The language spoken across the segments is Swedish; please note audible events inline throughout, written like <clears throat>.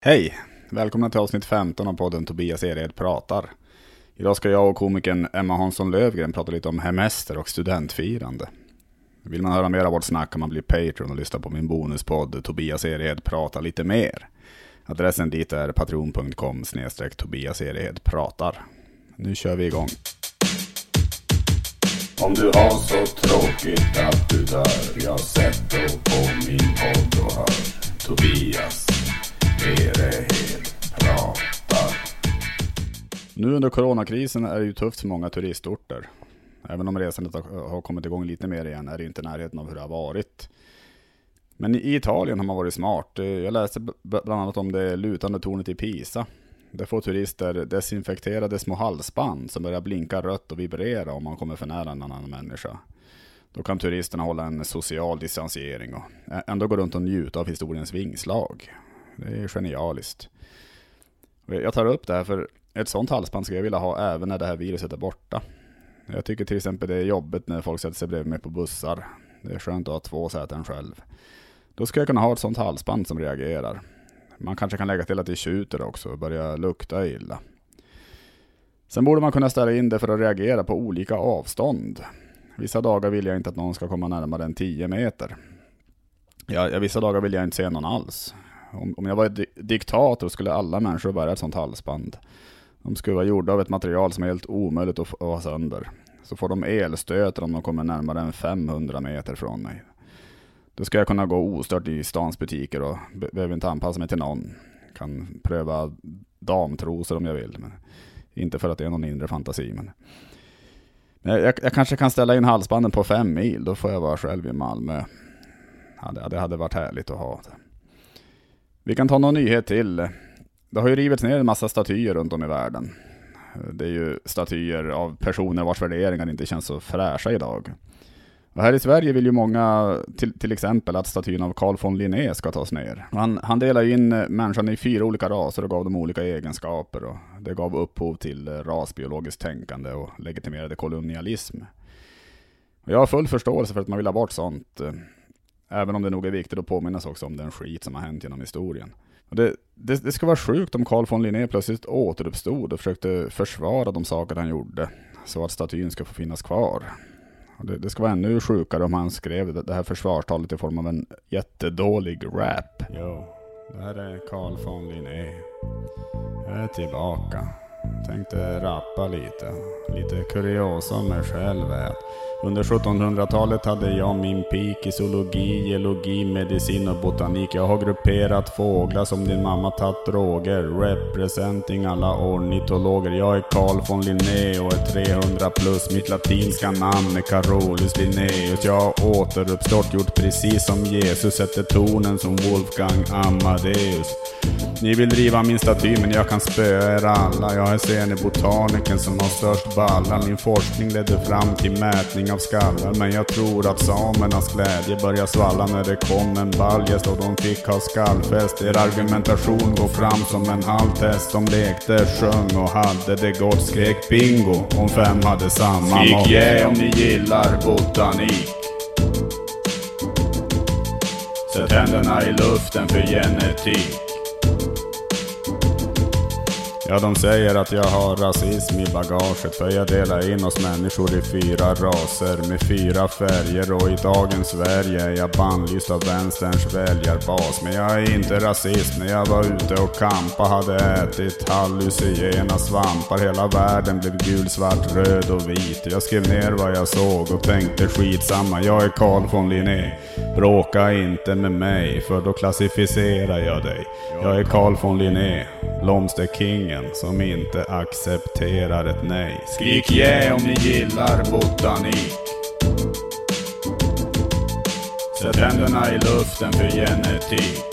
Hej! Välkomna till avsnitt 15 av podden Tobias Ered pratar. Idag ska jag och komikern Emma Hansson Lövgren prata lite om hemester och studentfirande. Vill man höra mer av vårt snack kan man bli Patreon och lyssna på min bonuspodd Tobias Ered pratar lite mer. Adressen dit är patreon.com snedstreck Tobias Ered pratar. Nu kör vi igång. Om du har så tråkigt att du dör, jag sätter på min podd och hör Tobias nu under coronakrisen är det ju tufft för många turistorter. Även om resandet har kommit igång lite mer igen är det inte närheten av hur det har varit. Men i Italien har man varit smart. Eh, jag läste bland annat om det lutande tornet i Pisa. Där får turister desinfekterade små halsband som börjar blinka rött och vibrera om man kommer för nära en annan människa. Då kan turisterna hålla en social distansering och ändå gå runt och njuta av historiens vingslag. Det är genialiskt. Jag tar upp det här för ett sånt halsband skulle jag vilja ha även när det här viruset är borta. Jag tycker till exempel det är jobbigt när folk sätter sig bredvid mig på bussar. Det är skönt att ha två säten själv. Då ska jag kunna ha ett sånt halsband som reagerar. Man kanske kan lägga till att det tjuter också och börjar lukta illa. Sen borde man kunna ställa in det för att reagera på olika avstånd. Vissa dagar vill jag inte att någon ska komma närmare än 10 meter. Ja, vissa dagar vill jag inte se någon alls. Om, om jag var di diktator skulle alla människor bära ett sånt halsband. De skulle vara gjorda av ett material som är helt omöjligt att, att ha sönder. Så får de elstötar om de kommer närmare än 500 meter från mig. Då ska jag kunna gå ostört i stans butiker och be behöver inte anpassa mig till någon. Kan pröva damtrosor om jag vill. Men inte för att det är någon inre fantasi. Men, men jag, jag, kanske kan ställa in halsbanden på fem mil. Då får jag vara själv i Malmö. Ja, det, det hade varit härligt att ha det. Vi kan ta någon nyhet till. Det har ju rivits ner en massa statyer runt om i världen. Det är ju statyer av personer vars värderingar inte känns så fräscha idag. Och här i Sverige vill ju många, till, till exempel, att statyn av Carl von Linné ska tas ner. Han, han delar in människan i fyra olika raser och gav dem olika egenskaper. Och det gav upphov till rasbiologiskt tänkande och legitimerade kolonialism. Och jag har full förståelse för att man vill ha bort sånt. Även om det nog är viktigt att påminnas också om den skit som har hänt genom historien. Det, det, det, ska vara sjukt om Carl von Linné plötsligt återuppstod och försökte försvara de saker han gjorde, så att statyn ska få finnas kvar. Det, det, ska vara ännu sjukare om han skrev det här försvarstalet i form av en jättedålig rap. Jo, det här är Carl von Linné. Jag är tillbaka. Tänkte rappa lite. Lite kuriosa om mig själv är att under 1700-talet hade jag min peak i zoologi, geologi, medicin och botanik. Jag har grupperat fåglar som din mamma tagit droger. Representing alla ornitologer. Jag är Carl von Linné och är 300 plus. Mitt latinska namn är Carolus Linnaeus. Jag har återuppstått, gjort precis som Jesus. Sätter tonen som Wolfgang Amadeus. Ni vill driva min staty men jag kan spöa er alla. Jag är scenebotanikern som har störst ballar. Min forskning ledde fram till mätning av skallar. Men jag tror att samernas glädje börjar svalla när det kom en baljest och de fick ha skallfest. Er argumentation går fram som en halvtest. De lekte, sjöng och hade det gott. Skrek bingo om fem hade samma Skrik yeah om ni gillar botanik. Sätt händerna i luften för genetik. Ja, de säger att jag har rasism i bagaget för jag delar in oss människor i fyra raser med fyra färger och i dagens Sverige är jag bannlyst av vänsterns väljarbas. Men jag är inte rasist. När jag var ute och kampa hade ätit hallucinogena svampar. Hela världen blev gul, svart, röd och vit. Jag skrev ner vad jag såg och tänkte skitsamma. Jag är Carl von Linné. Bråka inte med mig för då klassificerar jag dig. Jag är Carl von Linné, blomsterkingen ingen som inte accepterar ett nej. Skrik yeah om ni gillar botanik. Sätt händerna i luften för genetik.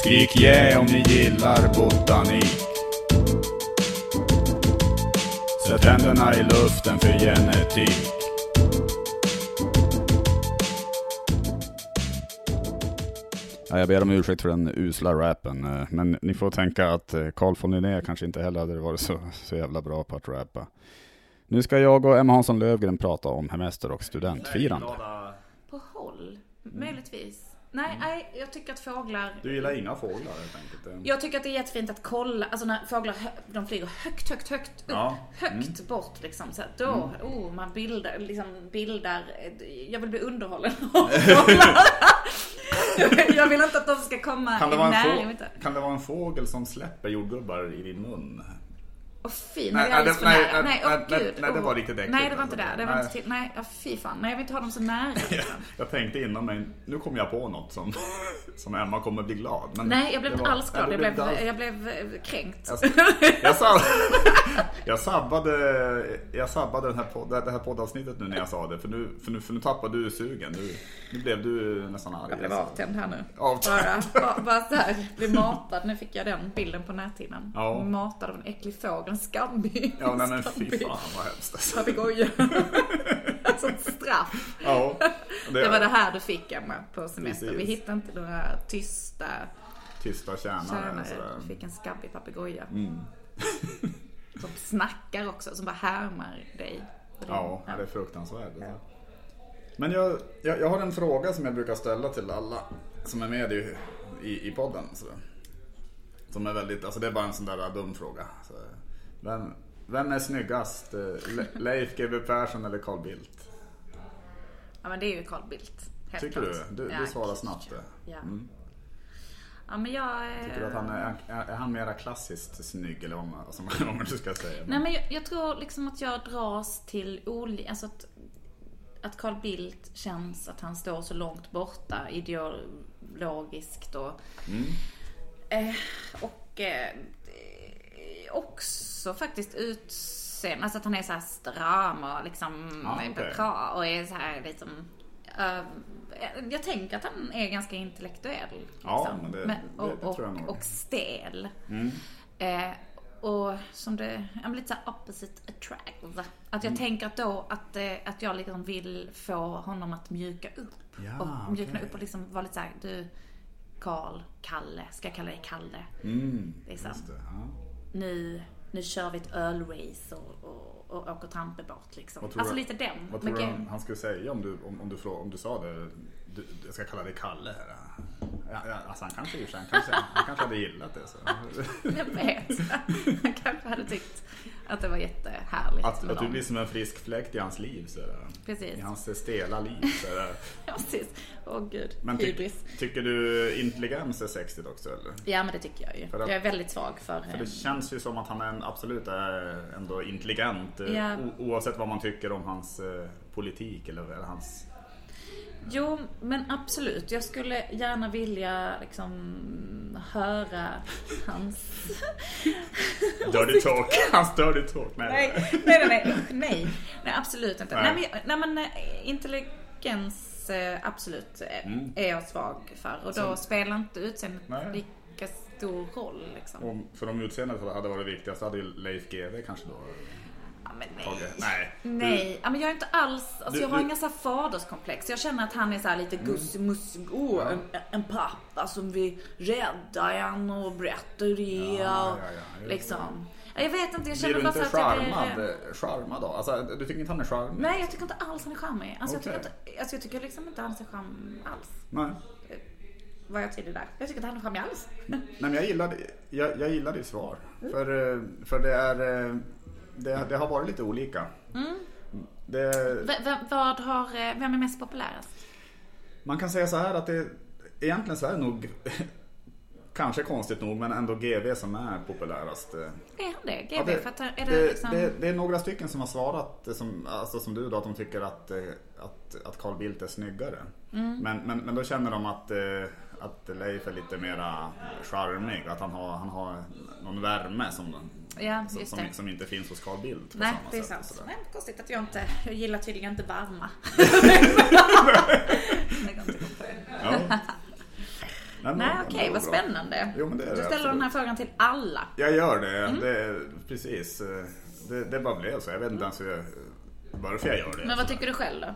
Skrik yeah om ni gillar botanik. Sätt händerna i luften för genetik. Ja, jag ber om ursäkt för den usla rappen, eh, men ni får tänka att eh, Carl von Linné kanske inte heller hade varit så, så jävla bra på att rappa. Nu ska jag och Emma Hansson Lövgren prata om hemester och studentfirande. På håll, möjligtvis. Nej, nej, jag tycker att fåglar... Du gillar inga fåglar helt enkelt? Jag tycker att det är jättefint att kolla, alltså när fåglar de flyger högt, högt, högt upp. Ja. Högt bort liksom. Så att då, oh, man bildar, liksom bildar, jag vill bli underhållen av <laughs> fåglar. <laughs> Jag vill inte att de ska komma Kan det, vara en närheten. få- kan det vara en fågel som släpper jordgubbar i din mun? Åh fy, Nej, nej, det nej, nej, nej, åh nej, gud. nej, det var riktigt äckligt, Nej, det var inte där. Det var Nej. inte till, nej, ja, fy fan. Nej, jag vill inte ha dem så nära. <laughs> Liksom. Jag tänkte inom mig, nu kom jag på något som, <laughs> som Emma kommer bli glad. Men Nej, jag blev det inte alls glad. det Jag blev, inte alls- jag blev eh, kränkt. Jag, jag, sab, <laughs> jag, sabbade, jag sabbade den här podd, det här poddavsnittet nu när jag sa det. För nu, för nu, för nu tappade du sugen. Nu, nu blev du nästan arg. Jag blev avtänd här nu. Avtänd. Bara, bara, bara så här, bli matad. Nu fick jag den bilden på näthinnan. Ja. Matad av en äcklig fågel, en skabbig. Ja, nej men fy fan vad hemskt. alltså. Papegoja. <laughs> Alltså ett straff. Ja, Det var det här du fick Emma på semester. Precis. Vi hittade inte några tysta Tysta tjänare. tjänare. Du fick en skabbig papegoja. Mm. <laughs> Som snackar också, som bara härmar dig. Det- Ja, det är fruktansvärt. alltså. Men jag, jag, jag har en fråga som jag brukar ställa till alla som är med i, i, i podden. Så. Som är väldigt, alltså det är bara en sån där dum fråga. Så. Vem, vem är snyggast? eh, Le, Leif GW Persson eller Carl Bildt? Ja men det är ju Carl Bildt. Helt Tycker klart. du? Du, Ja, du svarar snabbt det. Ja. Mm. Ja men jag... eh, Tycker du att han är, är, är han mera klassiskt snygg eller vad man, alltså, <laughs> vad man nu ska säga? Nej men jag, jag tror liksom att jag dras till olika, alltså att, att Carl Bildt känns att han står så långt borta ideologiskt och eh, och eh, också faktiskt utseende, alltså att han är så här stram och liksom Ja, okej. bra och är så här liksom eh, jag tänker att han är ganska intellektuell. Liksom. Ja, men det- det- och, det tror jag och, nog. och stel. Mm. Eh, och som det, ja, men lite såhär opposite attract. Att jag Mm. tänker att då att, eh, att jag liksom vill få honom att mjuka upp. Ja, och mjukna okej. upp och liksom vara lite såhär, du Karl, Kalle, ska jag kalla dig Kalle? Mm, Liksom. det, ja. Nu, nu kör vi ett ölrace och, och, och åker trampebart liksom. Alltså du- lite den. Vad tror du han, han skulle säga om du, om, om, du, om du sa det? Du, jag ska kalla dig Kalle här. Ja, ja, alltså han kanske, han kanske, han kanske hade gillat det. Så. Jag vet. Han kanske hade tyckt att det var jättehärligt Att, att du blir som en frisk fläkt i hans liv. Så. Precis. I hans stela liv. Så. <laughs> Ja, precis. Åh gud. Men ty, Hybris. tycker du intelligens är sexigt också? Eller? Ja men det tycker jag ju. För att- jag är väldigt svag för... För eh, det känns ju som att han är en, absolut är ändå intelligent. eh, Ja. O, oavsett vad man tycker om hans eh, politik eller, eller hans... Jo men absolut. Jag skulle gärna vilja liksom höra hans... <laughs> Dirty talk. Hans dirty talk. Nej. nej, nej, nej, nej, nej. Absolut inte. Nej. Nej, men, nej, men eh, intelligens eh, absolut eh, Mm. är jag svag för. Och då Så- spelar inte utseendet lika stor roll liksom. Om, för om utseendet hade varit viktigast hade ju Leif GW kanske då men nej. tagit... Nej. Nej, ja, men jag är inte alls, alltså Du- jag har du- inga så här faderskomplex. Jag känner att han är så här lite gussimussig. Oh, en, en pappa som vill rädda en och berätta det. Ja, ja, ja, liksom. Ja, Jag vet inte, jag känner du bara inte så att blir... charmad, eh, charmad då? Alltså, du tycker inte han är charmig? Nej, jag tycker inte alls han är charmig. Alltså, Okej. jag, tycker inte, alltså jag tycker liksom inte han är charmig alls. Nej. Var jag tydlig där? Jag tycker inte han är charmig alls. Nej men jag gillar, jag, jag gillar ditt svar. För, eh, för det är... Det, det har varit lite olika. Mm. Det, V- vad har, eh, vem är mest populärast? man kan säga så här att det... Egentligen så är det nog... <laughs> Kanske konstigt nog men ändå GV som är populärast. eh. Är han det? GV? Ja, det, för att, är det, det, liksom... det, det är några stycken som har svarat, eh, som, alltså som du då, att de tycker att, att, att Carl Bildt är snyggare. Mm. Men, men, men då känner de att, att Leif är lite mera charmig, att han har, han har någon värme som, Ja, som, som, som inte finns hos Carl Bildt på Nej, samma det är sätt. sant. sådär. Nej, konstigt att jag inte... Jag gillar tydligen inte varma. <laughs> Ja. Nej, men okej, vad bra. spännande. Jo, du ställer den här absolut. frågan till alla. Jag gör det, Mm. det precis. Det, det bara blev så. Jag vet inte ens varför jag gör det. Men vad tycker du själv då?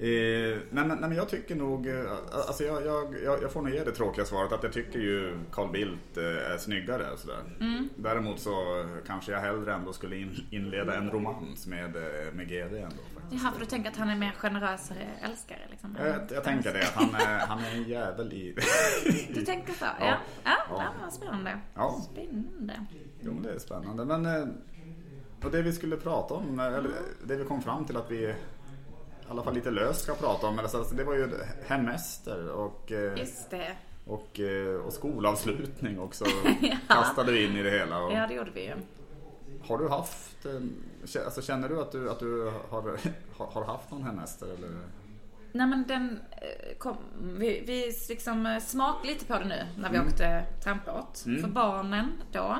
Eh, nej, men, nej men jag tycker nog, eh, alltså jag, jag, jag, får nog ge det tråkiga svaret att jag tycker ju Carl Bildt eh, är snyggare. och Sådär. Mm. Däremot så kanske jag hellre ändå skulle in, inleda en romans med, eh, med GV ändå. Faktiskt. Jaha, för du tänker att han är mer generösare älskare liksom? Jag, jag tänker det, att han är, han är en jävel i... <laughs> Du tänker så? Ja. Ja. Ja, ja, Ja. spännande. Ja. Spännande. Jo men det är spännande. Men och det vi skulle prata om, eller det vi kom fram till att vi i alla fall lite löst ska prata om. Eller så, alltså, det var ju hemester och, eh, Just och, eh, och skolavslutning också. <laughs> Ja. Kastade vi in i det hela. Och, Ja, det gjorde vi ju. Har du haft, eh, alltså, känner du att du, att du har, har, haft någon hemester? Eller? Nej men den kom, vi, vi liksom smakade lite på det nu när vi Mm. åkte trampbåt. För barnen då.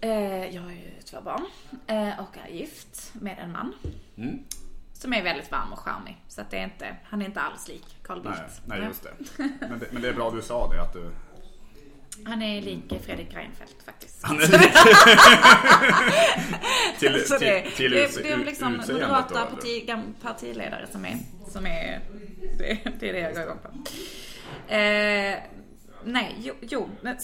Eh, jag har ju två barn eh, och är gift med en man. Mm. Som är väldigt varm och charmig. Så att det är inte, han är inte alls lik Carl Bildt. Nej, nej, just det. Men, det. men det är bra du sa det, att du... Han är lik Fredrik Reinfeldt faktiskt. Han är <laughs> till, Så det, till, till det, det är liksom moderata då, parti, partiledare som är, som är det, det är det jag går igång på. Eh, nej, jo, jo men,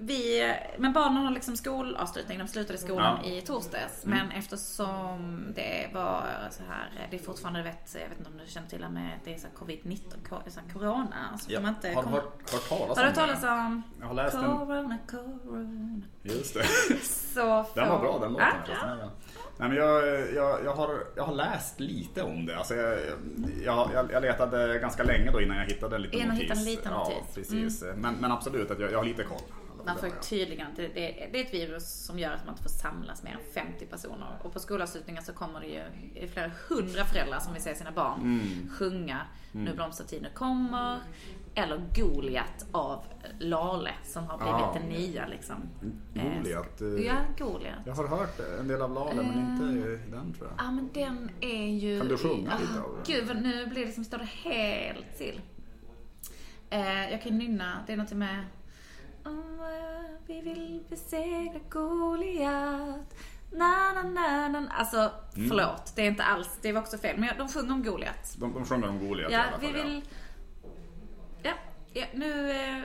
vi, men barnen har liksom skolavslutning. De slutade skolan Ja. i torsdags. Men eftersom det var så här, det är fortfarande, vet, jag vet inte om du känner till det med, det är så här covid-19, ko- så här corona. Så Ja, man inte har du hört, hört talas har du om hört talas om Jag har läst corona, corona? Just det. <laughs> Så Den var bra den låten Ja. Ja. Nej, men jag, jag, jag, har, jag har läst lite om det. Alltså jag, jag, jag, letade ganska länge då innan jag hittade en liten Innan notis. hittade en liten Ja, notis. Mm. precis. Men, men absolut, att jag, jag har lite koll. Man får tydligen inte, det, det är ett virus som gör att man inte får samlas mer än 50 personer. Och på skolavslutningar så kommer det ju flera hundra föräldrar som vill se sina barn Mm. sjunga Nu blomstertiden kommer. Eller Goliat av Lale som har blivit Ja. den nya liksom. Goliat, Eh, eh, Ja, Goliat. Jag har hört en del av Lale, men inte den tror jag. Ja men den är ju... Kan du sjunga lite Ah, av den? Gud, nu blir det som står det helt still. Eh, jag kan nynna, det är något med... Om eh, vi vill besegra Goliat. Na, na, na, na. Alltså, Mm. förlåt. Det är inte alls, det var också fel. Men de sjunger om Goliat. De, de sjunger om Goliat i Ja, alla fall. vi vill... Ja, ja nu... Eh,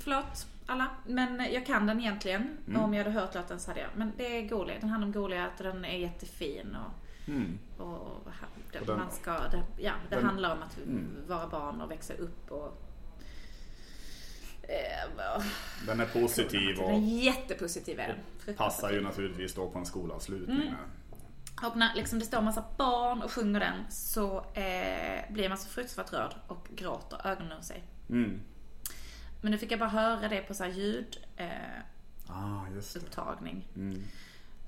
förlåt alla. Men jag kan den egentligen. Mm. Om jag hade hört låten så hade jag. Men det är Goliat. Den handlar om Goliat och den är jättefin. Och, Mm. och, och det, Och den- man ska, det, ja, det den- handlar om att Mm. vara barn och växa upp och... Eh, Den är positiv den och är jättepositiv är den. passar ju naturligtvis då på en skolavslutning. Mm. Och när liksom det står massa barn och sjunger den så eh, blir man så fruktansvärt rörd och gråter ögonen ur sig. Mm. Men nu fick jag bara höra det på så här ljud eh, Ah. Mm.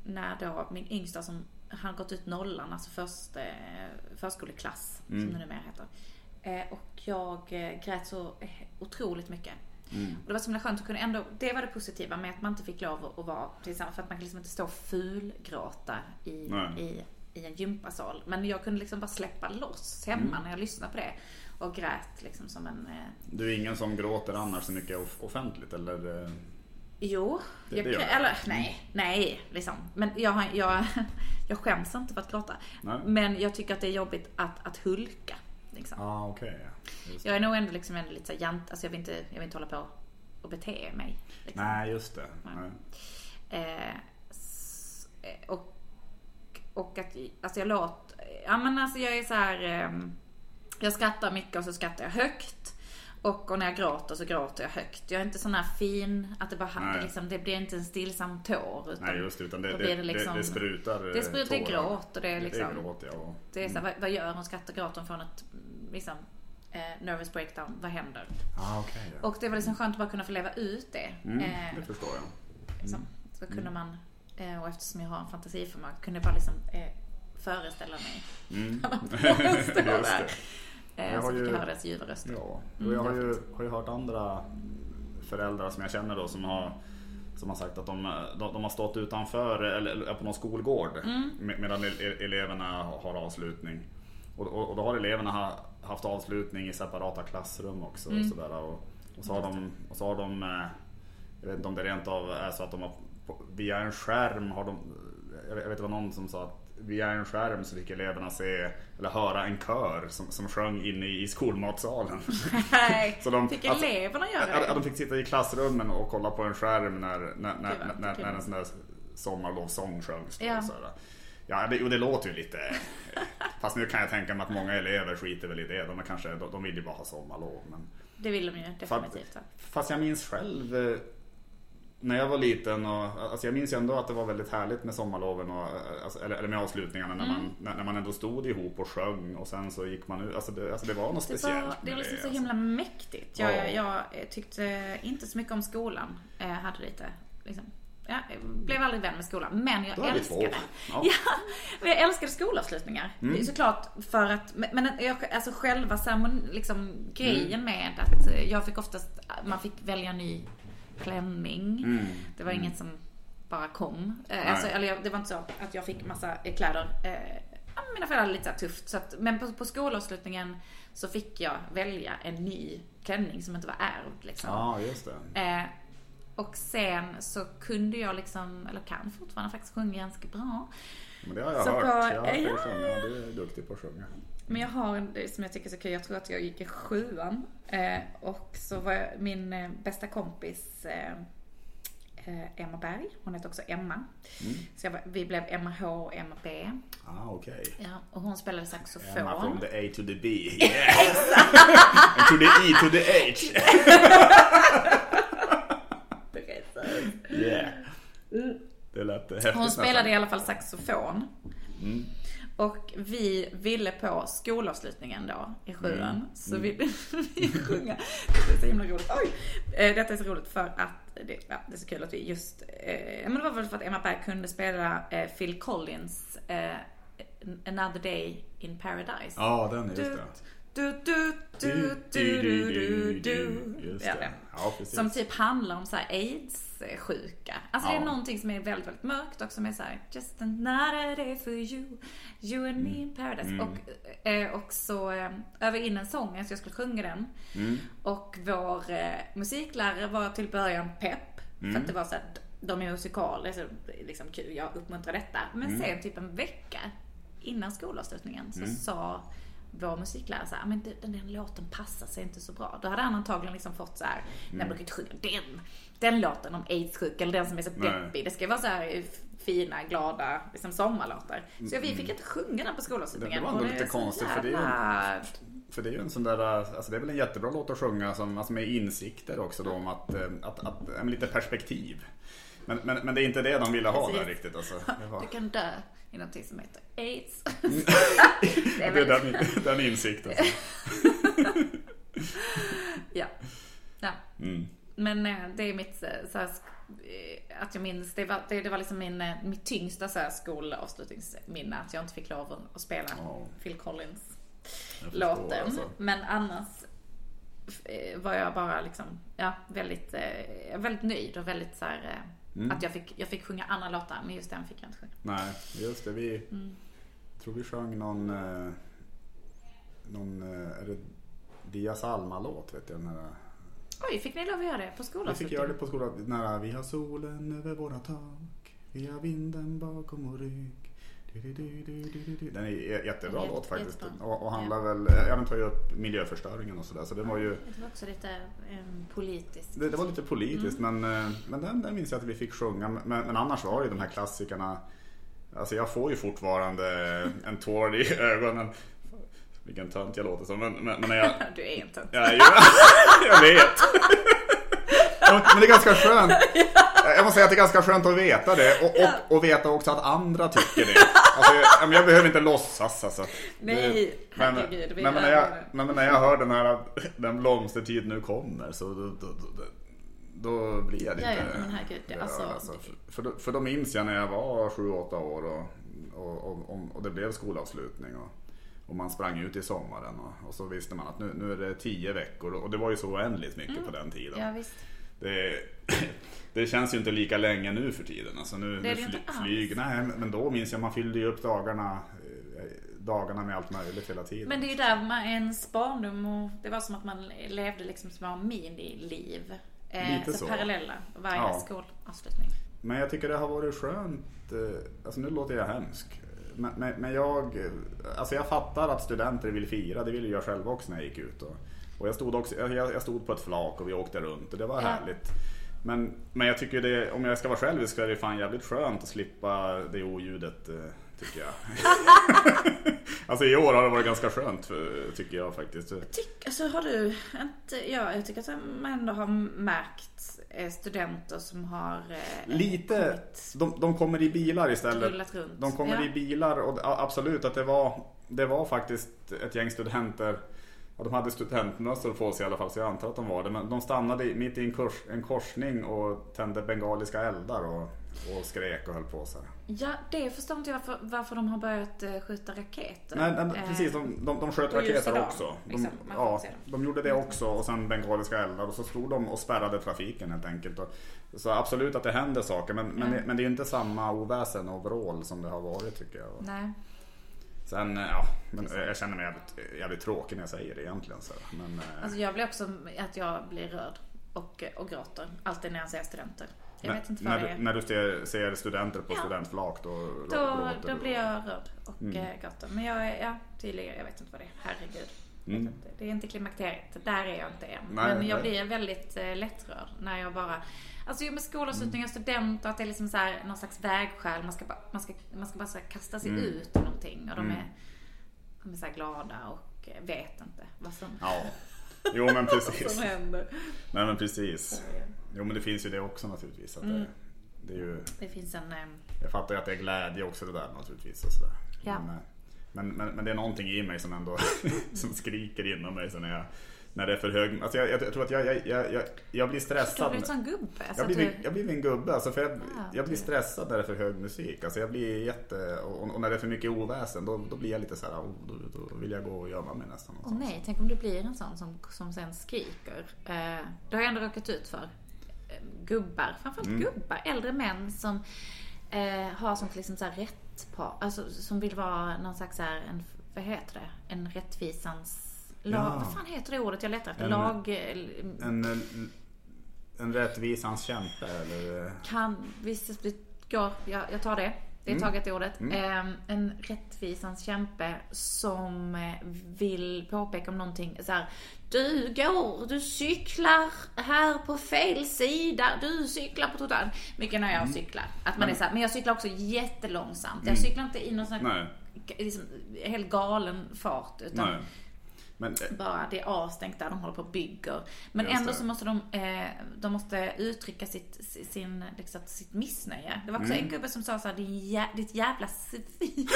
När då min yngsta som han gått ut nollan, alltså först, eh, förskoleklass Mm. som det numera heter. Eh, och jag eh, grät så eh, otroligt mycket. Mm. Och det var så himla skönt att kunna ändå, det var det positiva med att man inte fick lov att vara tillsammans. För att man kan liksom inte stå och fulgråta i, Nej. i, i en gympasal. Men jag kunde liksom bara släppa loss hemma Mm. när jag lyssnade på det. Och grät liksom som en... Eh, Du är ingen som gråter annars så mycket off- offentligt eller? eh? Jo, Det- jag, det eller nej, nej liksom. Men jag, jag, <laughs> jag skäms inte för att gråta. Nej. Men jag tycker att det är jobbigt att, att hulka. Liksom. Ah, det. Jag är nog ändå liksom ändå lite så här jant, alltså jag vill inte, jag vill inte hålla på och bete mig. Liksom. Nej, just det. Nej. Eh, eh, och, och att, alltså jag låter, ja men alltså jag är så här. ehm, jag skrattar mycket och så skrattar jag högt. Och, och när jag gråter så gråter jag högt. Jag är inte sån här fin att det bara det, liksom, det blir inte en stillsam tår. Utan Nej, just det. Utan det, det, det, liksom- det, sprutar det sprutar eh, tårar. gråt och det är liksom- Det är gråt, ja. och- det är så här, vad, vad gör hon? Skrattar, gråter hon från ett liksom, eh, nervous breakdown? Vad händer? Ah, okej. ja. Och det var liksom skönt att bara kunna få leva ut det. Mm, Eh, det förstår jag. Liksom. Så kunde man, eh, och eftersom jag har en fantasiförmåga, kunde jag bara liksom eh, föreställa mig Mm. <laughs> att stå <laughs> Just där. Eh, Jag så har fick ju- jag höra deras ljuva röster. Ja, Mm, och jag har ju, har ju hört andra föräldrar som jag känner då som har som har sagt att de, de, de har stått utanför eller på någon skolgård Mm. med- medan ele- eleverna har avslutning. Och, och, och då har eleverna ha, haft avslutning i separata klassrum också. Mm. Och, sådär, och, och, så har de, och så har de, eh, jag vet inte om det rent av är så att de har via en skärm har de, jag vet, jag vet det var någon som sa att via en skärm så fick eleverna se eller höra en kör som, som sjöng inne i skolmatsalen. Nej, <laughs> Så de- fick alltså- eleverna göra det? de fick sitta i klassrummen och kolla på en skärm när, när, när, när, när, när en sån där sommarlovssång sjöngs. Ja. så. Ja, det, och det låter ju lite... <laughs> Fast nu kan jag tänka mig att många elever skiter väl i det. De, är kanske, de, de vill ju bara ha sommarlov. Men, Det vill de ju definitivt. va? fast jag minns själv eh, när jag var liten och alltså jag minns ju ändå att det var väldigt härligt med sommarloven och, eh, alltså, eller, eller med avslutningarna när, Mm. man, när, när man ändå stod ihop och sjöng och sen så gick man ut. Alltså det, alltså det var något Det, speciellt var, det är med liksom så alltså. himla mäktigt. Jag, Ja. jag, jag tyckte inte så mycket om skolan. Jag hade lite, liksom, ja, jag blev aldrig vän med skolan. Men jag älskade. Ja. <laughs> Ja, men jag älskade skolavslutningar. Det är Såklart för att, men alltså själva ceremon, liksom, grejen med att eh, jag fick oftast, man fick välja ny klänning. Det var inget som bara kom. Eh, Alltså, eller jag, det var inte så att jag fick massa eh, kläder. Eh, mina föräldrar hade lite så tufft. Så att, men på, på skolavslutningen så fick jag välja en ny klänning som inte var ärvd. Liksom. Ja, just det. Eh, och sen så kunde jag liksom, eller kan fortfarande faktiskt sjunga ganska bra. Men det har jag Så hört. på- jag har hört dig ja. sjunga. Du är duktig på att sjunga. Men jag har en som jag tycker är så kul. Jag tror att jag gick i sjuan. Eh, och så var jag, min eh, bästa kompis eh, eh, Emma Berg. Hon heter också Emma. Mm. Så jag, var- vi blev Emma H och Emma B. Ah, okej. Ja, och hon spelade saxofon. Emma from the A to the B. <laughs> Yeah. And to the E to the H. Yeah. Det lät häftigt Hon spelade nästan. i alla fall saxofon. Mm. Och vi ville på skolavslutningen då i sjuan, Mm. så ville vi <laughs> sjunga. Det är så himla roligt. Oj! Eh, Detta är så roligt för att det, ja, det är så kul att vi just, eh, men det var väl för att Emma Berg kunde spela eh, Phil Collins eh, Another Day in Paradise. Ja, den, just Du, det. Du, du, du, du, du, du, du. Ja, det. Ja. Som typ handlar om så här aids-sjuka. Alltså det Ja. är någonting som är väldigt, väldigt mörkt och som är så här Just another day for you, you and me in paradise. Mm. Och, eh, och så eh, över in en sång, så jag skulle sjunga den. Mm. Och vår eh, musiklärare var till början pepp. Mm. För att det var så här, de är musikaler, så det liksom kul, jag uppmuntrar detta. Men Mm. sen typ en vecka innan skolavslutningen så sa vår musiklärare så här, "Ah, men den där låten passar sig inte så bra. Då hade han antagligen liksom fått så här, nej man kan inte sjunga den, den låten om aidssjuka eller den som är så Nej. peppig. Det ska vara så här eh, fina, glada liksom sommarlåtar. Så vi fick inte sjunga den på skolavslutningen. Det var ändå lite konstigt, för det är För det är ju en sån där, alltså det är väl en jättebra låt att sjunga som, alltså med insikter också då om att, eh, att, att, men lite perspektiv. Men, men, men det är inte det de ville ha där riktigt alltså. Du kan dö i någonting som heter aids. <laughs> det är den, den insikten. <laughs> Ja. ja. Mm. Men eh, det är mitt, eh, så här, eh, att jag minns, det var, det, det var liksom min, mitt tyngsta så här, skolavslutningsminne. Att jag inte fick lov att- spela Ja. Phil Collins låten. alltså. Men annars var jag bara liksom, ja, väldigt, väldigt nöjd och väldigt så här, Mm. att jag fick, jag fick sjunga andra låtar, men just den fick jag inte sjunga. Nej, just det. Vi Mm. tror vi sjöng någon, eh, någon eh, är det Dias Alma-låt vet jag. Den här, Oj, fick ni lov att göra det på vi skolavslutningen? fick göra det på skolan. Här, vi har solen över våra tak, vi har vinden bakom vår rygg. Den är jättebra Jätte- låt faktiskt. Och, och handlar väl, ja den tar ju upp miljöförstöringen och sådär. Så det var ju, Det var också lite um, politiskt. det, det var lite politiskt men, eh, men den, den minns jag att vi fick sjunga. Men, men annars var det ju de här klassikerna. Alltså jag får ju fortfarande en tår i <laughs> ögonen. Vilken tönt jag låter som. Men, men, men jag, <laughs> Du är inte. Ja, jo, <laughs> jag vet. Men det är ganska skönt. Jag måste säga att det är ganska skönt att veta det och, och, och veta också att andra tycker det. Alltså, jag, jag behöver inte låtsas alltså. Nej, Det- men, herregud, men, men, är- när jag, men när jag hör den här Den blomstertid nu kommer så då, då, då, då blir jag lite... Ja, ja, men herregud, det- alltså- för, för, då, för då minns jag när jag var 7-8 år och, och, och, och, det blev skolavslutning. Och, och man sprang ut i sommaren och, och så visste man att nu, nu är det 10 veckor och det var ju så oändligt mycket på den tiden. Ja, visst. Det, <clears throat> det känns ju inte lika länge nu för tiden. Alltså nu, Det är nu det inte flyg, nej, men då minns jag man fyllde ju upp dagarna, eh, dagarna med allt möjligt hela tiden. Men det är ju där man, ens barndom och det var som att man levde liksom små miniliv. Eh, Lite så. Parallella varje Ja. skolavslutning. Men jag tycker det har varit skönt, eh, alltså nu låter jag hemsk. Men, men, men jag, alltså jag fattar att studenter vill fira, det ville jag själv också när jag gick ut. Och, och jag, stod också, jag, jag stod på ett flak och vi åkte runt och det var Ja. härligt. Men, men jag tycker det, om jag ska vara självisk så är det fan jävligt skönt att slippa det oljudet, eh, tycker jag. <laughs> alltså i år har det varit ganska skönt, för, tycker jag faktiskt. Tyck, alltså har du inte, ja, jag tycker att man ändå har märkt eh, studenter som har eh, Lite, de, de kommer i bilar istället. De kommer ja. i bilar och absolut att det var, det var faktiskt ett gäng studenter. Ja, de hade studentmössor på sig i alla fall så jag antar att de var det. Men de stannade mitt i en, kurs, en korsning och tände bengaliska eldar och, och skrek och höll på så här. Ja, det förstår inte jag varför, varför de har börjat eh, skjuta raketer. Nej, nej, Eh, precis, de, de, de sköt och just raketer idag, också. De, liksom, ja, de gjorde det också och sen bengaliska eldar och så stod de och spärrade trafiken helt enkelt. Och, så absolut att det händer saker men, men, det, men det är ju inte samma oväsen och vrål som det har varit tycker jag. Nej. Sen, eh, ja, men jag känner mig jävligt, jävligt tråkig när jag säger det egentligen. Så. Men, eh, Alltså jag blir också att jag blir rörd och, och gråter. Alltid när jag ser studenter. Jag när, vet inte vad när, det du, är. när du ser, ser studenter på Ja. studentflak då, Då, då blir jag rörd och Mm. mm. gråter. Men jag ja, tydligen, jag vet inte vad det är. Herregud. Mm. Det är inte klimakteriet. Där är jag inte än. Nej, Men jag nej. blir väldigt eh, lättrörd när jag bara... Alltså med skolavslutningar och studenter, att det är liksom så här, någon slags vägskäl. Man ska bara, man ska, man ska bara så kasta sig Mm. ut ur någonting. Och de Mm. är, de är så glada och eh, vet inte vad som, Ja. Jo men <laughs> vad precis. som händer. Nej men precis. Jo men det finns ju det också naturligtvis. Att Mm. det, det är ju, Det finns en... eh, jag fattar ju att det är glädje också det där naturligtvis. Och sådär. Ja. Men, men, men, men det är någonting i mig som ändå <laughs> som skriker inom mig så när, jag, när det är för hög. Alltså jag, jag tror att jag, jag, jag, jag, jag blir Du stressad. en sån gubbe. Så Jag blir, du, jag blir en gubbe, alltså för jag, Ah, jag blir stressad när det är för hög musik. Alltså jag blir jätte, och, och när det är för mycket oväsen då, då blir jag lite så här, oh, då, då vill jag gå och gömma mig nästan. Åh nej, tänk om du blir en sån som, som sen skriker. Eh, det har jag ändå råkat ut för. Eh, gubbar, framförallt Mm. gubbar, äldre män som eh, har sånt liksom så här rätt på, alltså som vill vara någon slags här, en, vad heter det? En rättvisans lag, Ja. vad fan heter det ordet jag letar efter? En- lag, eh, En, eh, en rättvisans kämpe eller? kan, visst det går, jag, jag tar det. Det är Mm. taget det ordet. Eh, en rättvisans kämpe som eh, vill påpeka om någonting så här. Du går, du cyklar här på fel sida. Du cyklar på trottoaren. Mycket när jag cyklar. Att man är så här, men jag cyklar också jättelångsamt. Jag cyklar inte i någon sån här liksom, helt galen fart. Utan nej. Men eh, bara det är avstängt där de håller på och bygger. Men ändå så måste de, eh, de måste uttrycka sitt, sin, liksom, sitt missnöje. Det var också Mm. en gubbe som sa såhär, Din jä, ditt jävla svin.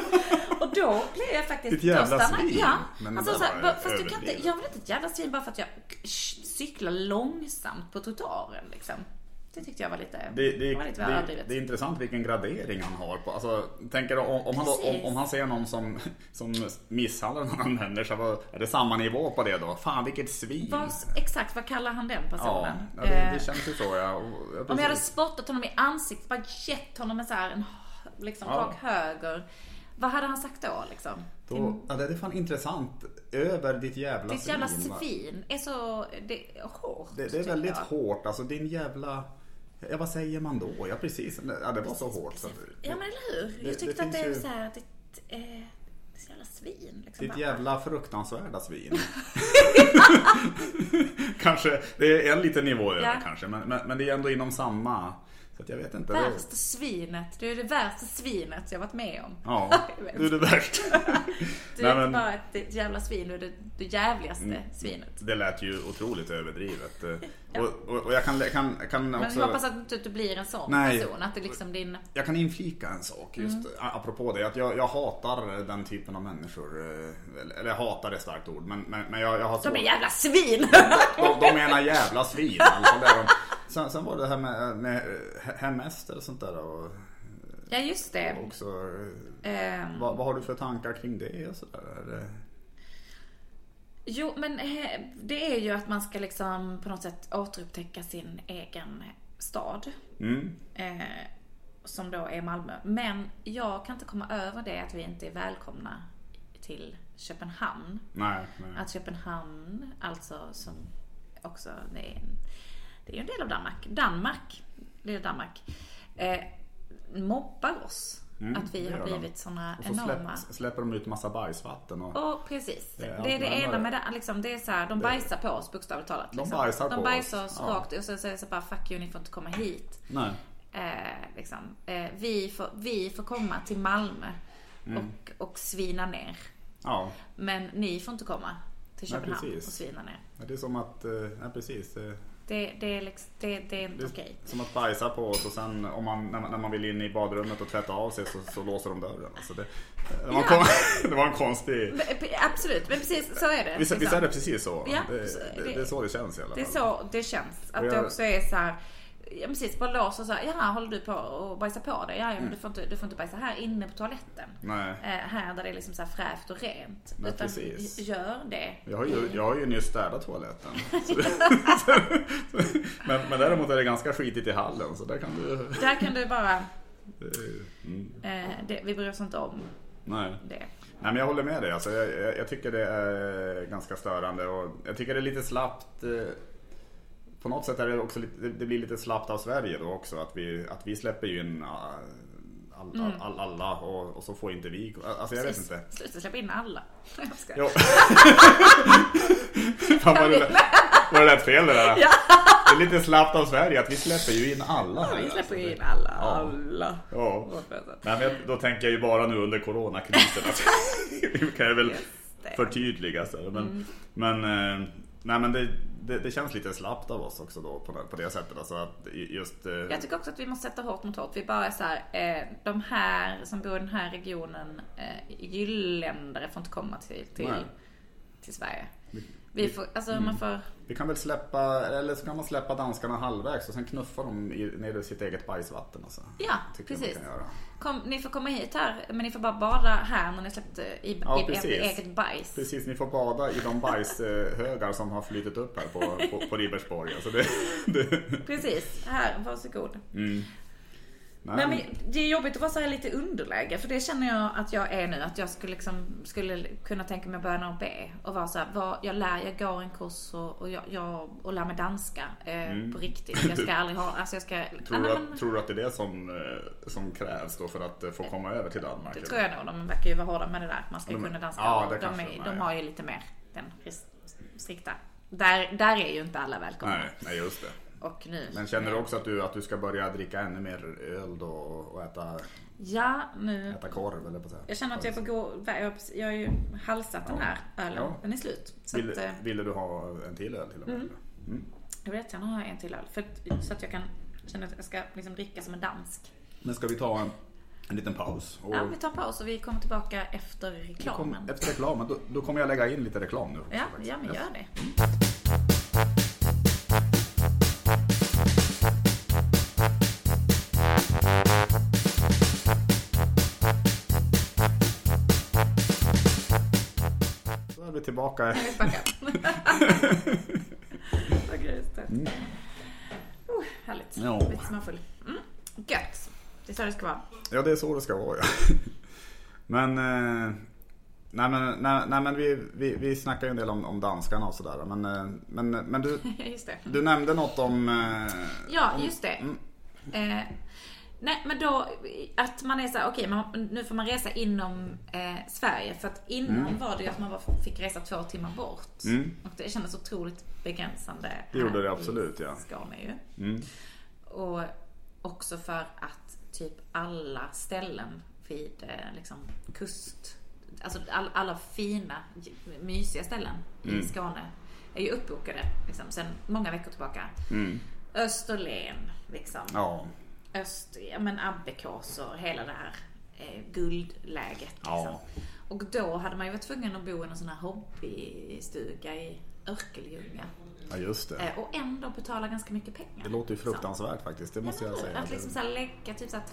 <laughs> och då blev jag faktiskt... Ditt jävla då svin? Ja. Men alltså, det så var här, bara, fast du kan inte, jag vill inte ett jävla svin bara för att jag cyklar långsamt på trottoaren liksom. Det tyckte jag var lite, det, det, var lite väl det, överdrivet. det är intressant vilken gradering han har på. Alltså, tänker om, om, han, om, om han ser någon som, som misshandlar någon annan människa, vad, är det samma nivå på det då? Fan vilket svin! Vad, exakt, vad kallar han den personen? ja, det, Eh, det känns ju så ja. Om jag hade spottat honom i ansiktet, bara gett honom en så här, en liksom Ja. rak höger. Vad hade han sagt då liksom? Då, ja, det är fan intressant. Över ditt jävla Ditt jävla svin. svin är så det är hårt. Det, det är väldigt jag. hårt, alltså din jävla... Ja vad säger man då? Ja precis, ja det var så hårt. Så Ja men eller hur? Det- Jag tyckte det att det är ju- så här, ditt, eh, ditt jävla svin. Liksom. Ditt jävla fruktansvärda svin. <laughs> kanske, det är en liten nivå över Ja. kanske, men, men, men det är ändå inom samma. Så jag vet inte. Det, Värsta svinet. Du är det värsta svinet jag varit med om. ja, <laughs> du är det värst. <laughs> <laughs> Du Nej, är inte men- Mm. bara ett, jävla svin, du är det, det jävligaste svinet. Det lät ju otroligt överdrivet. Och, och, och jag kan, kan, kan Men också... jag hoppas att du inte blir en sån Nej. person. Att det liksom din... Jag kan inflika en sak just Mm. apropå det. Att jag, jag hatar den typen av människor. eh, Eller, hatar är ett starkt ord. Men, men, men jag, jag har svårt- är jävla svin! de, de menar jävla svin. Alltså, de. Sen, sen var det här med, med eh, hemester och sånt där. Och, ja just det. också, Ehm, vad, vad har du för tankar kring det? Och så där? Jo, men eh, det är ju att man ska liksom på något sätt återupptäcka sin egen stad. Mm. Eh, som då är Malmö. Men jag kan inte komma över det att vi inte är välkomna till Köpenhamn. Nej, nej. Att Köpenhamn, alltså som också, det är en, det är en del av Danmark. Danmark, lilla Danmark, eh, mobbar oss att vi det har de. blivit såna Och så enorma. släpp, släpper de ut massa bajsvatten. Och, Och precis. Det Det är det ena med det. Liksom, det är så här, de bajsar på oss bokstavligt talat. De Liksom. bajsar de på bajsar oss, oss ja. rakt och så säger så bara fuck you, ni får inte komma hit. nej. Eh, liksom. eh, vi, får, vi får komma till Malmö Mm. och, och svina ner. Ja, Men ni får inte komma till Nej, Köpenhamn precis. och svina ner. det är som att, eh, ja precis. Det, Det, är, liksom, det, det är inte okej. som att bajsa på oss och sen om man, när, man, när man vill in i badrummet och tvätta av sig så, så låser de dörren. Alltså det, det, var en Ja. kon, <laughs> det var en konstig... Eh, Absolut, men precis så är det. Visst, visst liksom. är det precis så? Ja, det, det, det- är så det känns i alla fall. Det är så det känns. Att det också är så här. Ja precis, bara låser så här. Jaha, håller du på och bajsa på dig? Ja, ja Mm. men du får, inte, du får inte bajsa här inne på toaletten. Nej. Eh, här där det är liksom så här fräscht och rent. Nej, Utan precis. gör det. Jag har, ju, jag har ju nyss städat toaletten. <laughs> <laughs> Men, men däremot är det ganska skitigt i hallen så där kan du... Där kan du bara, Mm, eh, det, vi bryr oss inte om nej. det. Nej men jag håller med dig. Alltså, jag, jag, jag tycker det är ganska störande och jag tycker det är lite slappt. På något sätt är det också lite, det- det blir lite slappt av Sverige då också. Att vi, att vi släpper ju in ah, all, all, all, alla och, och så får inte vi. Alltså jag vet inte. Sluta släppa in alla. <laughs> Jag skojar. Jo. <laughs> Fan var det, var det rätt fel det där? Ja. Det är lite slappt av Sverige att vi släpper ju in alla här. Vi släpper ju alltså. in alla. Ja. Alla. Ja. Nej, men jag- då tänker jag ju bara nu under coronakrisen. Alltså, <laughs> vi kan ju väl det. förtydliga. Så, men men, eh, nej, men det, det, det känns lite slappt av oss också då på det, på det sättet. Alltså att just... eh, Jag tycker också att vi måste sätta hårt mot hårt. Vi bara är så här, eh, de här som bor i den här regionen, eh, jylländare får inte komma till, till, Nej. till Sverige. Vi får, alltså man får, Vi kan väl släppa, eller så kan man släppa danskarna halvvägs och sen knuffa dem i, ner i sitt eget bajsvatten. Alltså. ja Tycker precis. man kan göra. Kom, ni får komma hit här, men ni får bara bada här när ni släppt eh, i, Ja, i ert precis. eget bajs. Precis, ni får bada i de bajshögar som har flyttit upp här på, på, på Ribersborg. Alltså det, <laughs> det, Precis, här, varsågod. Nej, Nej, men det är jobbigt att vara så här lite underläge för det känner jag att jag är nu. Att jag skulle, liksom, skulle kunna tänka mig att börja någon B och vara så här, vad, jag lär, jag går en kurs och, och, jag, jag, och lär mig danska eh, på riktigt. Jag ska aldrig ha, alltså jag ska... Mm. <laughs> Tror, Ah, du att, men- tror du att det är det som, eh, som krävs då för att eh, få komma över till Danmark? Det tror jag nog. De verkar ju vara hårda med det där. Man ska De kunna danska. ja, de, är, de de har ju lite mer den strikta. Där, där är ju inte alla välkomna. Nej, nej, just det. Och nu. Men känner du också att du, att du ska börja dricka ännu mer öl då och äta, Ja, nu. äta korv eller på så här? Jag känner att jag får gå, jag har- ju halsat den här ölen. Ja. Den är slut. Så Vill, att, eh, ville du ha en till öl till och med? eller? Mm. jag vill jättegärna ha en till öl. För så att jag kan känna att jag ska liksom dricka som en dansk. Men ska vi ta en, en liten paus? Och Ja, vi tar en paus och vi kommer tillbaka efter kom, reklamen. efter reklamen, då, då kommer jag lägga in lite reklam nu. också Ja, faktiskt. ja men gör det. Då är vi tillbaka. Jag är tillbaka. Just det. Oh, härligt. Ja. Lite småfull. Mm. Gött. Det är så det ska vara. Ja, det är så det ska vara ja. <laughs> Men, eh, nej, men, nej, nej, men vi, vi, vi snackar ju en del om, om danskarna och sådär. Men, eh, men, men du, <laughs> du nämnde något om... eh, Ja, just det. Eh, nej, men då att man är så här, okej, man- nu får man resa inom eh, Sverige. För att innan var det ju att man bara fick resa två timmar bort. Och det kändes otroligt begränsande. Det gjorde det absolut, ja. Skåne ju. Och också för att typ alla ställen vid eh, liksom kust, alltså all, alla fina, mysiga ställen i Skåne är ju uppbokade liksom, sen många veckor tillbaka. Österlen, liksom. Ja, Öst, ja men Abbekås och hela det här eh, guldläget. Liksom. Ja. Och då hade man ju varit tvungen att bo i en sån här hobbystuga i Örkelljunga. ja, just det. Eh, och ändå betala ganska mycket pengar. Det låter ju liksom. fruktansvärt faktiskt, det måste jag Ja, säga. Att liksom så här lägga typ så här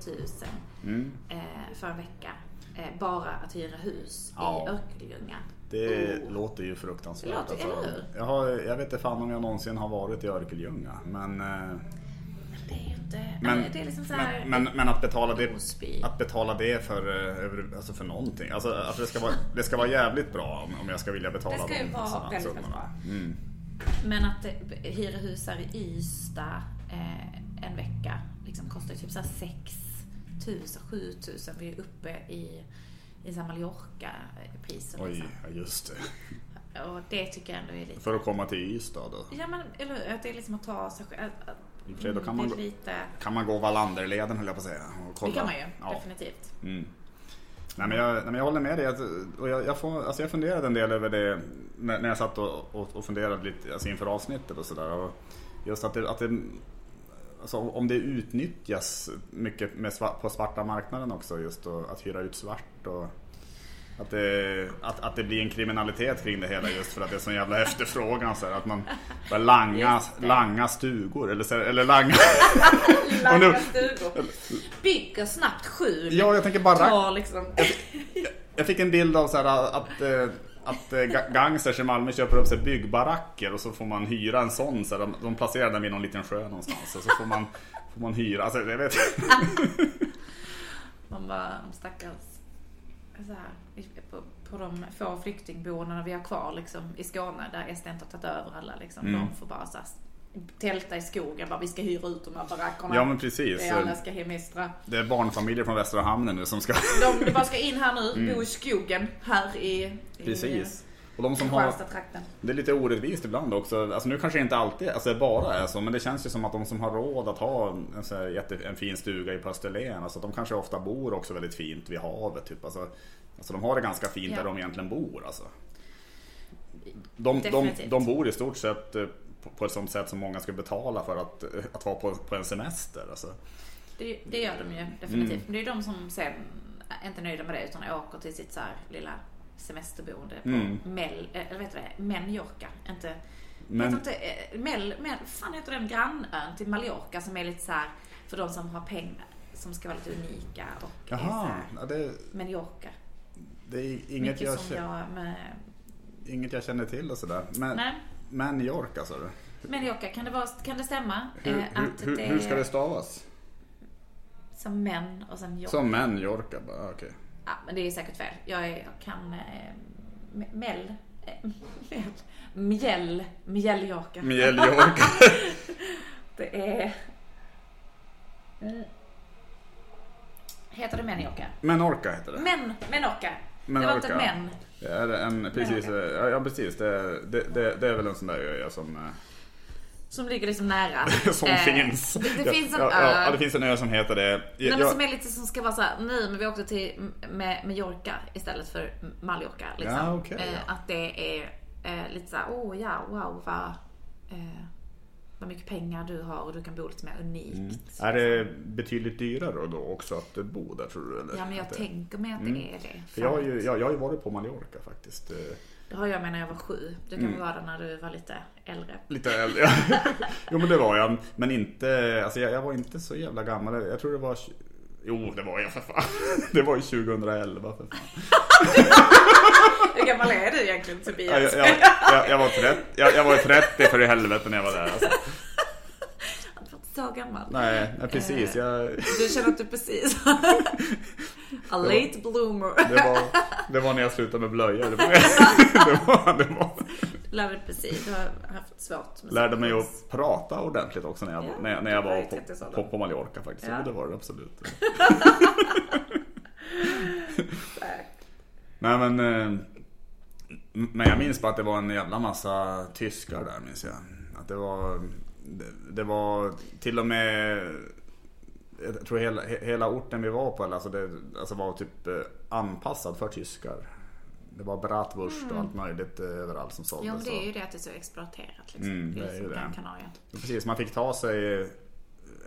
3000 Mm. eh, för en vecka. Eh, bara att hyra hus Ja. i Örkelljunga. Det låter ju fruktansvärt. Det låter- eller hur? jag, har, jag vet inte fan om jag någonsin har varit i Örkelljunga. Men, eh, Det är ju inte... men, det är liksom så här... men, men, men att, betala det, att betala det för, eh, alltså för någonting. Alltså, alltså det, ska vara, det ska vara jävligt bra om, jag ska vilja betala Det ska ju vara väldigt, väldigt summorna. Mm. Men att eh, hyra hus här i Ystad eh, en vecka liksom kostar typ så här 6 8000, 7000. Vi är uppe i, i Mallorca-priser. Oj, Liksom. ja, just det. Och det tycker jag ändå är lite... För att komma till Ystad då. Ja men eller? Att det är liksom att ta sig själv. att- I och för sig, då kan man lite... Kan man gå Wallanderleden höll jag på att säga. Och kolla. Det kan man ju, Ja. definitivt. Mm. Nej, men jag, nej, men jag håller med dig. Och jag, jag, får, alltså jag funderade en del över det när, när jag satt och, och, och funderade lite alltså inför avsnittet och sådär. Just att det, att det alltså om det utnyttjas mycket med, på svarta marknaden också just och att hyra ut svart och att det, att, att det blir en kriminalitet kring det hela just för att det är sån jävla efterfrågan så här, att man börjar langa, langa stugor eller, så- eller langa <laughs> Langa stugor. Bygger snabbt skjul. Ja, jag tänker bara Tar liksom... Jag fick en bild av så här att, eh, att eh, ga- gangsters i Malmö köper upp sig byggbaracker och så får man hyra en sån. Så här, de, de placerar den vid någon liten sjö någonstans och så får man, får man hyra. Alltså, jag vet <laughs> Man bara, stackars... Så här, i- på, på de få flyktingboendena vi har kvar liksom, i Skåne där SD inte har tagit över alla. Liksom, Mm. De får bara så här, tälta i skogen. Bara, vi ska hyra ut de här barackerna. Ja men precis. Det är alla ska hemestra. Det är barnfamiljer från Västra Hamnen nu som ska... De, de bara ska in här nu, bo i skogen här i, i Mm. Precis. Och de som har... Det är lite orättvist ibland också. Alltså nu kanske det inte alltid alltså bara är så. Men det känns ju som att de som har råd att ha en, så här jätte, en fin stuga i Österlen. Alltså de kanske ofta bor också väldigt fint vid havet. Typ. Alltså, alltså de har det ganska fint Ja. där de egentligen bor. Alltså. De, de, de bor i stort sett eh, på, ett sånt sätt som många skulle betala för att, eh, att vara på, på en semester. Alltså. Det, det gör de ju definitivt. Mm. Men det är de som sen är inte nöjda med det utan åker till sitt så här lilla semesterboende på Mm. Mel, eller vet du det, Menorca. Inte, Men- inte, eh, Mel, Mel, fan heter den grannön till Mallorca som är lite så här för de som har pengar som ska vara lite unika och är så Jaha, här, ja, det, Menorca. det är inget jag, jag med, inget jag känner till och sådär. Men, nej. York alltså. Menorca, kan det, vara, kan det stämma? Hur, eh, hur, hur, hur ska det stavas? Som män och sen York. Som män Yorka bara, okej. Ja, men det är säkert fel. Jag, är, jag kan eh, me- Mel. Eh, <laughs> mel. Mjäll. Mjälljaka. Mjäll York. <laughs> Det är... Mm. Heter det Menorca? Menorca heter det. Men, Menorca. Det var inte män. Det är en, precis, ja, precis. Det, det, det, det är väl en sån där ö som, eh, Som ligger liksom nära. <laughs> som Eh, finns. Det, det finns en ja, ö. Ja, det finns en ö som heter det. Nej, men Jag- som är lite som ska vara så här, nu men vi åkte till med Mallorca istället för Mallorca. Liksom. Ja, okej, eh, ja. Att det är eh, lite så här, oh ja, wow, vad, eh, vad mycket pengar du har och du kan bo lite mer unikt. Är det betydligt dyrare då också att bo där tror du? Eller? Ja, men jag tänker mig att det Mm. är det. För jag, har ju, jag, jag har ju varit på Mallorca faktiskt. Det har jag med när jag var sju. Du kan Mm. vara där när du var lite äldre. Lite äldre. jo men det var jag. Men inte, alltså jag, jag var inte så jävla gammal. Jag tror det var, jo det var jag för fan. <laughs> Det var ju 2011 för fan. Hur gammal är du egentligen Ja, Tobias? Jag, jag, jag, jag, var 30, jag, jag var 30 för i helvete när jag var där. Alltså. Var så gammal. Nej, nej, precis. Jag, Du känner att du precis <laughs> A late bloomer. det, var, det var när jag slutade med blöjor. Det var, <laughs> det var, det var, Lärde dig precis. Du har haft svårt med lärde mig att prata ordentligt också när jag, Ja, när jag, när jag var var på, 30-årsåldern. på, på Mallorca faktiskt. Ja. Det var det absolut. Nej. <laughs> Nej men, eh, men jag minns bara att det var en jävla massa tyskar där minns jag. Att det var, det, var till och med, jag tror hela, he- hela orten vi var på alltså det, alltså var typ eh, anpassad för tyskar. Det var bratwurst och allt möjligt eh, överallt som såldes. Jo, men det är ju det att det är så exploaterat liksom. Mm, det är ju det. Precis, man fick ta sig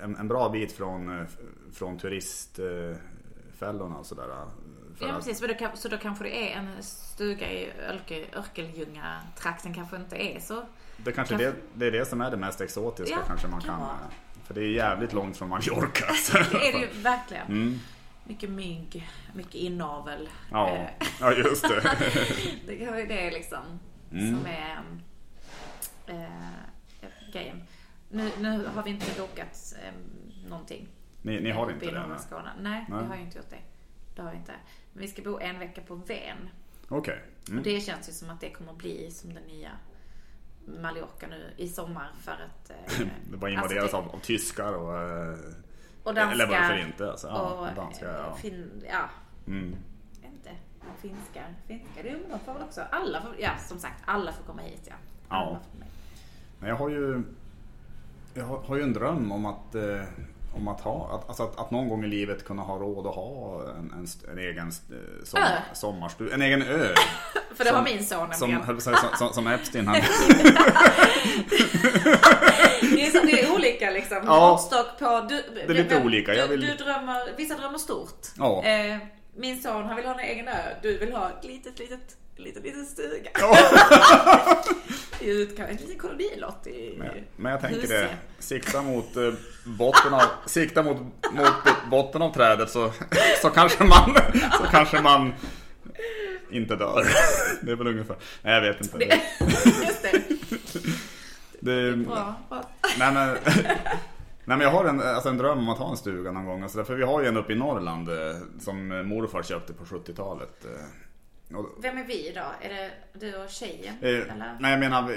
en, en bra bit från, eh, från turistfällorna och sådär. eh, Ja, precis. Men då, så då kanske det är en stuga i Örke, Örkelljunga-trakten kanske inte är så. Det kanske Kan- det, det är det som är det mest exotiska Ja, kanske man kan kan. eh, För det är jävligt långt från Mallorca. <laughs> så- Det är det ju verkligen. Mm. Mycket mygg, mycket inavel. Ja, Eh, ja, just det. <laughs> Det kan vara det liksom Mm. som är eh, grejen. Nu, nu har vi inte bokat eh, någonting. Ni, ni har inte det? nej? Nej, vi har ju inte gjort det. Det har vi inte. Men vi ska bo en vecka på Ven. Okej. Och Mm. det känns ju som att det kommer bli som den nya Mallorca nu i sommar för att... Eh, <laughs> Det var invaderas alltså av, av tyskar och eh, Och danska. Eller varför inte? Alltså, ja, och danska, eh, ja. fin, ja. Mm. Inte. Finskar. Finskar, jo men de får väl också. Alla får, ja som sagt, alla får komma hit ja. Ja. Alla. Men jag har ju, jag har, har ju en dröm om att, eh, om att ha, att, alltså att, att någon gång i livet kunna ha råd att ha en, en, en egen eh, som, sommarstuga, en egen ö. <laughs> För det Som- har min son nämligen. som, som, som Epstein han. <laughs> Det är, det är olika liksom. Ja. Måttstock på... Du, Det är lite olika. Jag Du, vill- du drömmer, vissa drömmer stort. Ja. Eh, min son han vill ha en egen ö. Du vill ha ett litet, litet, litet, litet stuga. Ja. <laughs> En liten kolonilott i Men, men jag tänker Husie. det, sikta mot eh, botten av, sikta mot, mot botten av trädet så, så kanske man, så kanske man inte dör. Det är väl ungefär, nej jag vet inte. Det, Just det. det, Bra. bra. nej, men, nej men jag har en, alltså en dröm om att ha en stuga någon gång. Alltså, för vi har ju en uppe i Norrland eh, som morfar köpte på 70-talet. Vem är vi då? Är det du och tjejen? eh, Eller? Nej jag menar,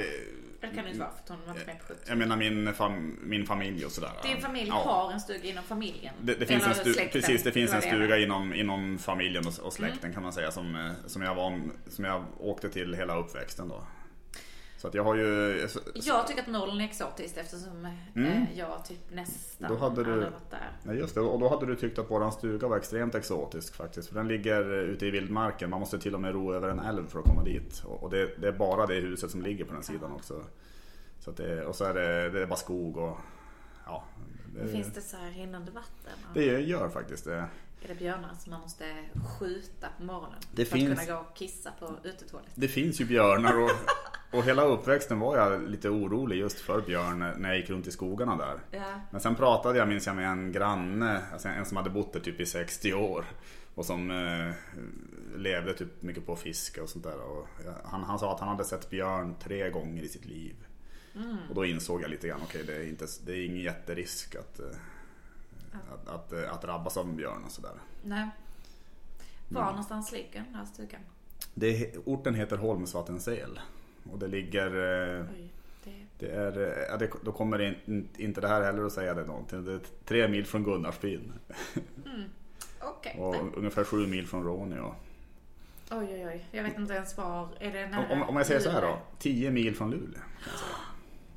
Det kan det inte vara för hon var inte med på 70. jag menar min, fam, min familj och sådär. Din familj Ja. har en stuga inom familjen? Det, det finns en stu, släkten? precis, det finns en stuga inom, inom familjen och, och släkten Mm. kan man säga som, eh, som, jag var, som jag åkte till hela uppväxten då. Så att jag har ju... Jag tycker att Norrland är exotiskt eftersom eh, jag typ nästan Mm. Då hade du- aldrig varit där. Nej just det, och då hade du tyckt att våran stuga var extremt exotisk faktiskt. För den ligger eh, ute i vildmarken, man måste till och med ro över en älv för att komma dit. Och, det, det är bara det huset som ligger på den sidan också. Så det, och så är det, det är bara skog och... Ja, det, Finns det så här rinnande vatten? Det gör faktiskt det. Är det björnar som man måste skjuta på morgonen? Det för finns- att kunna gå och kissa på utetoaletten? Det finns ju björnar och, <laughs> och hela uppväxten var jag lite orolig just för björn när jag gick runt i skogarna där. Ja. Men sen pratade jag minns jag med en granne, alltså en som hade bott där typ i 60 år. Och som eh, levde typ mycket på fiske och sånt där. Och han, han sa att han hade sett björn tre gånger i sitt liv. Och då insåg jag lite grann, okej det, är inte, det är ingen jätterisk att, eh, att, att, eh, att drabbas av en björn och sådär. Nej. Var Mm. någonstans ligger den här stugan? Det, orten heter Holmsvattensel. Och det ligger eh, Oj, det... Det är, eh, ja, det, då kommer det in, inte det här heller att säga det någonting. Det är tre mil från Gunnarsbyn Okej. och ungefär sju mil från Råneå. Oj, oj, oj. Jag vet inte ens var. Är det nära? Om, om jag säger så här då, Luleå? tio mil från Luleå.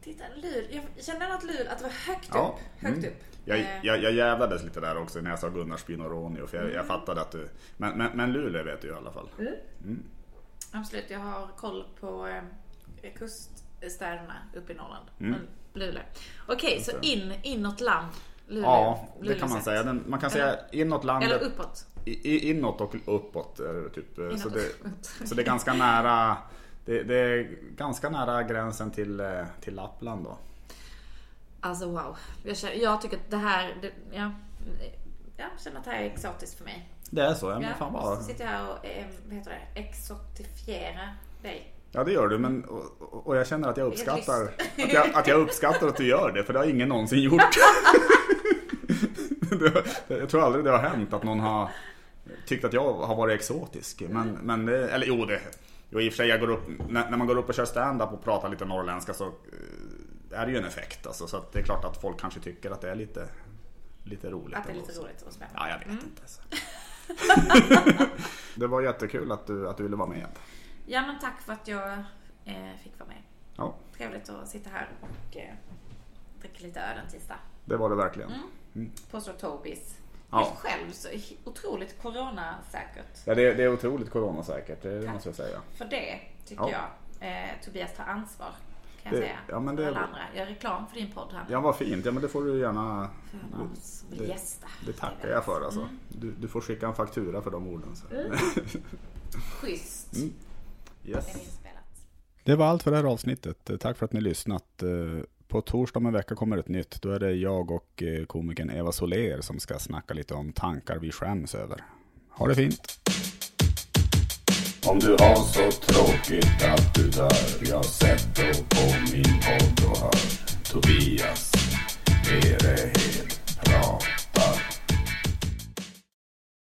Titta, Luleå. Jag kände att Luleå, att det var högt Ja, upp. Högt mm. upp. Jag, Eh, jag, jag jävlades lite där också när jag sa Gunnarsbyn och Råneå för jag, jag fattade att du... Men, men, men Luleå vet du i alla fall. Absolut, jag har koll på eh, kuststäderna uppe i Norrland. Mm. Luleå. Okej, så in, inåt land. Luleå. Ja, det Luleå kan man sätt. säga. Den, man kan säga inåt landet. Eller uppåt. I, inåt och uppåt. Är det typ. Inåt så, det, så det är ganska nära. Det, det är ganska nära gränsen till, eh, till Lappland då. Alltså wow. Jag, känner, jag tycker att det här, det, ja, jag känner att det här är exotiskt för mig. Det är så, ja, men fan vad... sitter här och, eh, vad heter det, exotifiera dig. Ja det gör du men och, och jag känner att jag uppskattar <laughs> att jag, att jag uppskattar att du gör det för det har ingen någonsin gjort. <laughs> det, jag tror aldrig det har hänt att någon har tyckt att jag har varit exotisk. Men, men det, eller jo det, jo, i och för sig jag går upp, när, när man går upp och kör stand-up och pratar lite norrländska så eh, är det ju en effekt alltså, så det är klart att folk kanske tycker att det är lite, lite roligt. Att det är lite roligt och spännande. Ja, jag vet inte. Så. <laughs> det var jättekul att du, att du ville vara med. Ja men tack för att jag eh, fick vara med. Ja, Trevligt att sitta här och eh, dricka lite öl en tisdag. det var det verkligen. Påstår Tobis. Ja. Själv så otroligt coronasäkert. Ja, det, det är otroligt coronasäkert, det, det måste jag säga. För det tycker Ja. jag eh, Tobias tar ansvar. Kan Det- jag säga. ja, men det- alla andra. Gör reklam för din podd här. Ja, vad fint. Ja, men det får du gärna... För någon som vill det- gästa. Det tackar jag för alltså. Du, du får skicka en faktura för de orden. Så. <laughs> Schysst. Mm. Yes. Är. Det var allt för det här avsnittet. Tack för att ni lyssnat. Eh, På torsdag om en vecka kommer ett nytt. Då är det jag och eh, komikern Eva Soler som ska snacka lite om tankar vi skäms över. Ha det fint! Om du har så tråkigt att du dör. Jag sätter på min podd och hör Tobias är det helt bra?